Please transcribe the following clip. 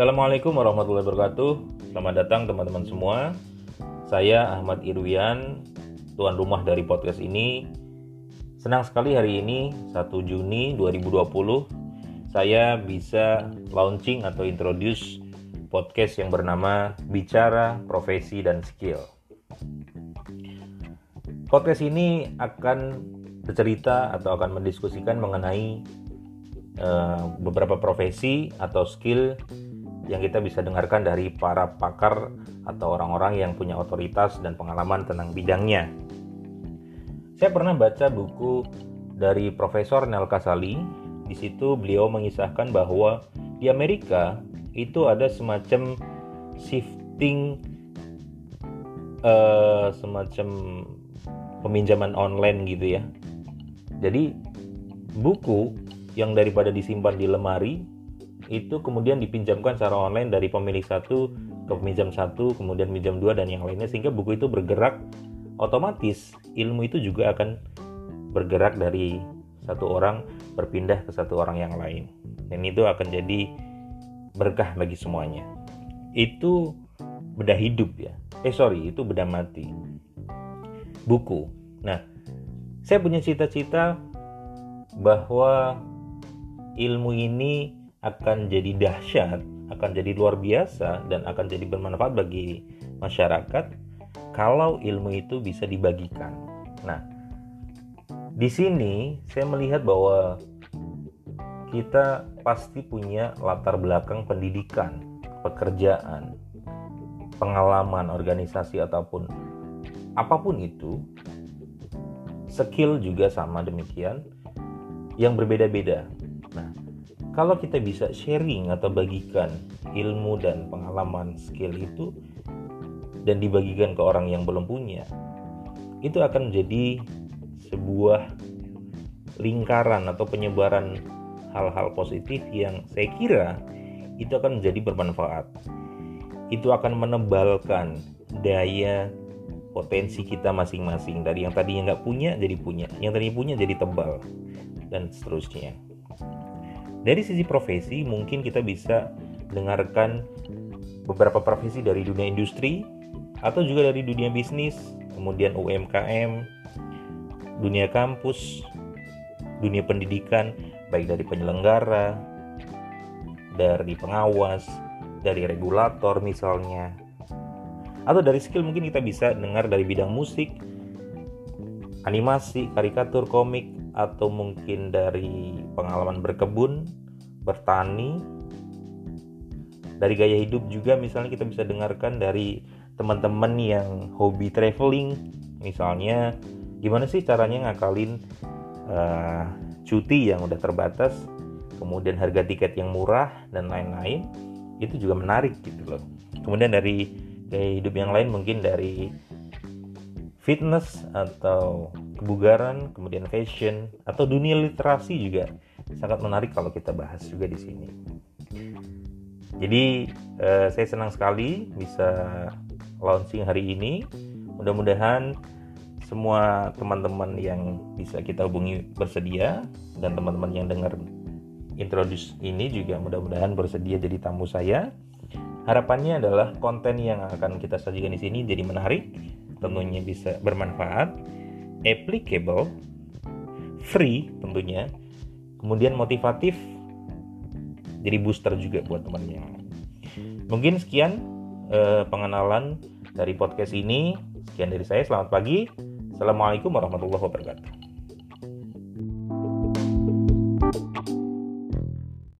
Assalamualaikum warahmatullahi wabarakatuh. Selamat datang teman-teman semua. Saya Ahmad Irwian, tuan rumah dari podcast ini. Senang sekali hari ini 1 Juni 2020 saya bisa launching atau introduce podcast yang bernama Bicara Profesi dan Skill. Podcast ini akan bercerita atau akan mendiskusikan mengenai uh, beberapa profesi atau skill yang kita bisa dengarkan dari para pakar atau orang-orang yang punya otoritas dan pengalaman tentang bidangnya. Saya pernah baca buku dari Profesor Nel Kasali. Di situ beliau mengisahkan bahwa di Amerika itu ada semacam shifting uh, semacam peminjaman online gitu ya. Jadi buku yang daripada disimpan di lemari itu kemudian dipinjamkan secara online dari pemilik satu ke peminjam satu, kemudian pinjam dua dan yang lainnya sehingga buku itu bergerak otomatis ilmu itu juga akan bergerak dari satu orang berpindah ke satu orang yang lain dan itu akan jadi berkah bagi semuanya. Itu beda hidup ya. Eh sorry, itu beda mati. Buku. Nah, saya punya cita-cita bahwa ilmu ini akan jadi dahsyat, akan jadi luar biasa, dan akan jadi bermanfaat bagi masyarakat kalau ilmu itu bisa dibagikan. Nah, di sini saya melihat bahwa kita pasti punya latar belakang pendidikan, pekerjaan, pengalaman organisasi ataupun apa pun itu. Skill juga sama demikian yang berbeda-beda. Kalau kita bisa sharing atau bagikan ilmu dan pengalaman skill itu dan dibagikan ke orang yang belum punya itu akan menjadi sebuah lingkaran atau penyebaran hal-hal positif yang saya kira itu akan menjadi bermanfaat. Itu akan menebalkan daya potensi kita masing-masing. Dari yang tadinya nggak punya jadi punya. Yang tadinya punya jadi tebal. Dan seterusnya dari sisi profesi, mungkin kita bisa dengarkan beberapa profesi dari dunia industri atau juga dari dunia bisnis, kemudian UMKM, dunia kampus, dunia pendidikan, baik dari penyelenggara, dari pengawas, dari regulator misalnya, atau dari skill mungkin kita bisa dengar dari bidang musik, animasi, karikatur, komik, atau mungkin dari pengalaman berkebun, bertani, dari gaya hidup juga misalnya kita bisa dengarkan dari teman-teman yang hobi traveling, misalnya gimana sih caranya ngakalin uh, cuti yang udah terbatas, kemudian harga tiket yang murah dan lain-lain, itu juga menarik gitu loh. Kemudian dari gaya hidup yang lain mungkin dari fitness atau kebugaran, kemudian fashion atau dunia literasi juga sangat menarik kalau kita bahas juga di sini. Jadi eh, saya senang sekali bisa launching hari ini. Mudah-mudahan semua teman-teman yang bisa kita hubungi bersedia dan teman-teman yang dengar introduce ini juga mudah-mudahan bersedia jadi tamu saya. Harapannya adalah konten yang akan kita sajikan di sini jadi menarik, tentunya bisa bermanfaat applicable, free tentunya, kemudian motivatif, jadi booster juga buat temannya. Mungkin sekian eh, pengenalan dari podcast ini. Sekian dari saya. Selamat pagi. Assalamualaikum warahmatullahi wabarakatuh.